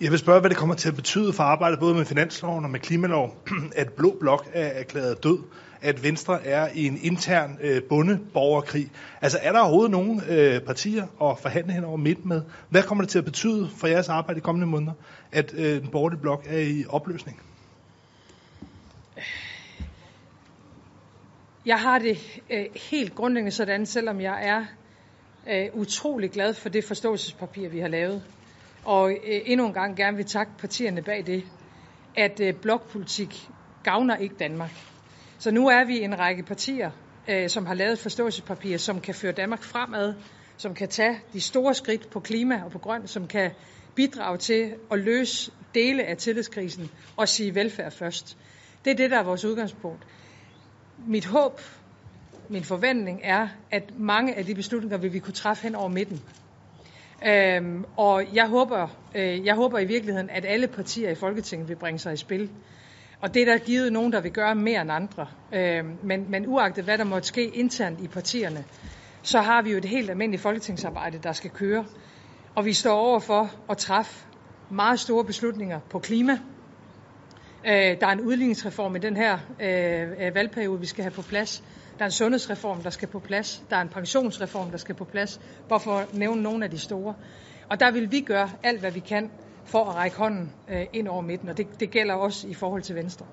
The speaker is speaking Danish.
Jeg vil spørge, hvad det kommer til at betyde for arbejdet både med finansloven og med klimalov, at Blå Blok er erklæret død, at Venstre er i en intern øh, bundeborgerkrig. Altså er der overhovedet nogen øh, partier at forhandle hen over midt med? Hvad kommer det til at betyde for jeres arbejde i kommende måneder, at øh, den borgerlige blok er i opløsning? Jeg har det øh, helt grundlæggende sådan, selvom jeg er øh, utrolig glad for det forståelsespapir, vi har lavet, og øh, endnu en gang gerne vil takke partierne bag det, at øh, blokpolitik gavner ikke Danmark. Så nu er vi en række partier, øh, som har lavet forståelsespapir, som kan føre Danmark fremad, som kan tage de store skridt på klima og på grøn, som kan bidrage til at løse dele af tillidskrisen og sige velfærd først. Det er det, der er vores udgangspunkt. Mit håb, min forventning er, at mange af de beslutninger vil vi kunne træffe hen over midten. Øhm, og jeg håber, øh, jeg håber i virkeligheden, at alle partier i Folketinget vil bringe sig i spil. Og det er der givet nogen, der vil gøre mere end andre. Øhm, men, men uagtet hvad der måtte ske internt i partierne, så har vi jo et helt almindeligt folketingsarbejde, der skal køre. Og vi står over for at træffe meget store beslutninger på klima. Øh, der er en udligningsreform i den her øh, øh, valgperiode, vi skal have på plads. Der er en sundhedsreform, der skal på plads. Der er en pensionsreform, der skal på plads. Bare for at nævne nogle af de store. Og der vil vi gøre alt, hvad vi kan for at række hånden øh, ind over midten, og det, det gælder også i forhold til Venstre.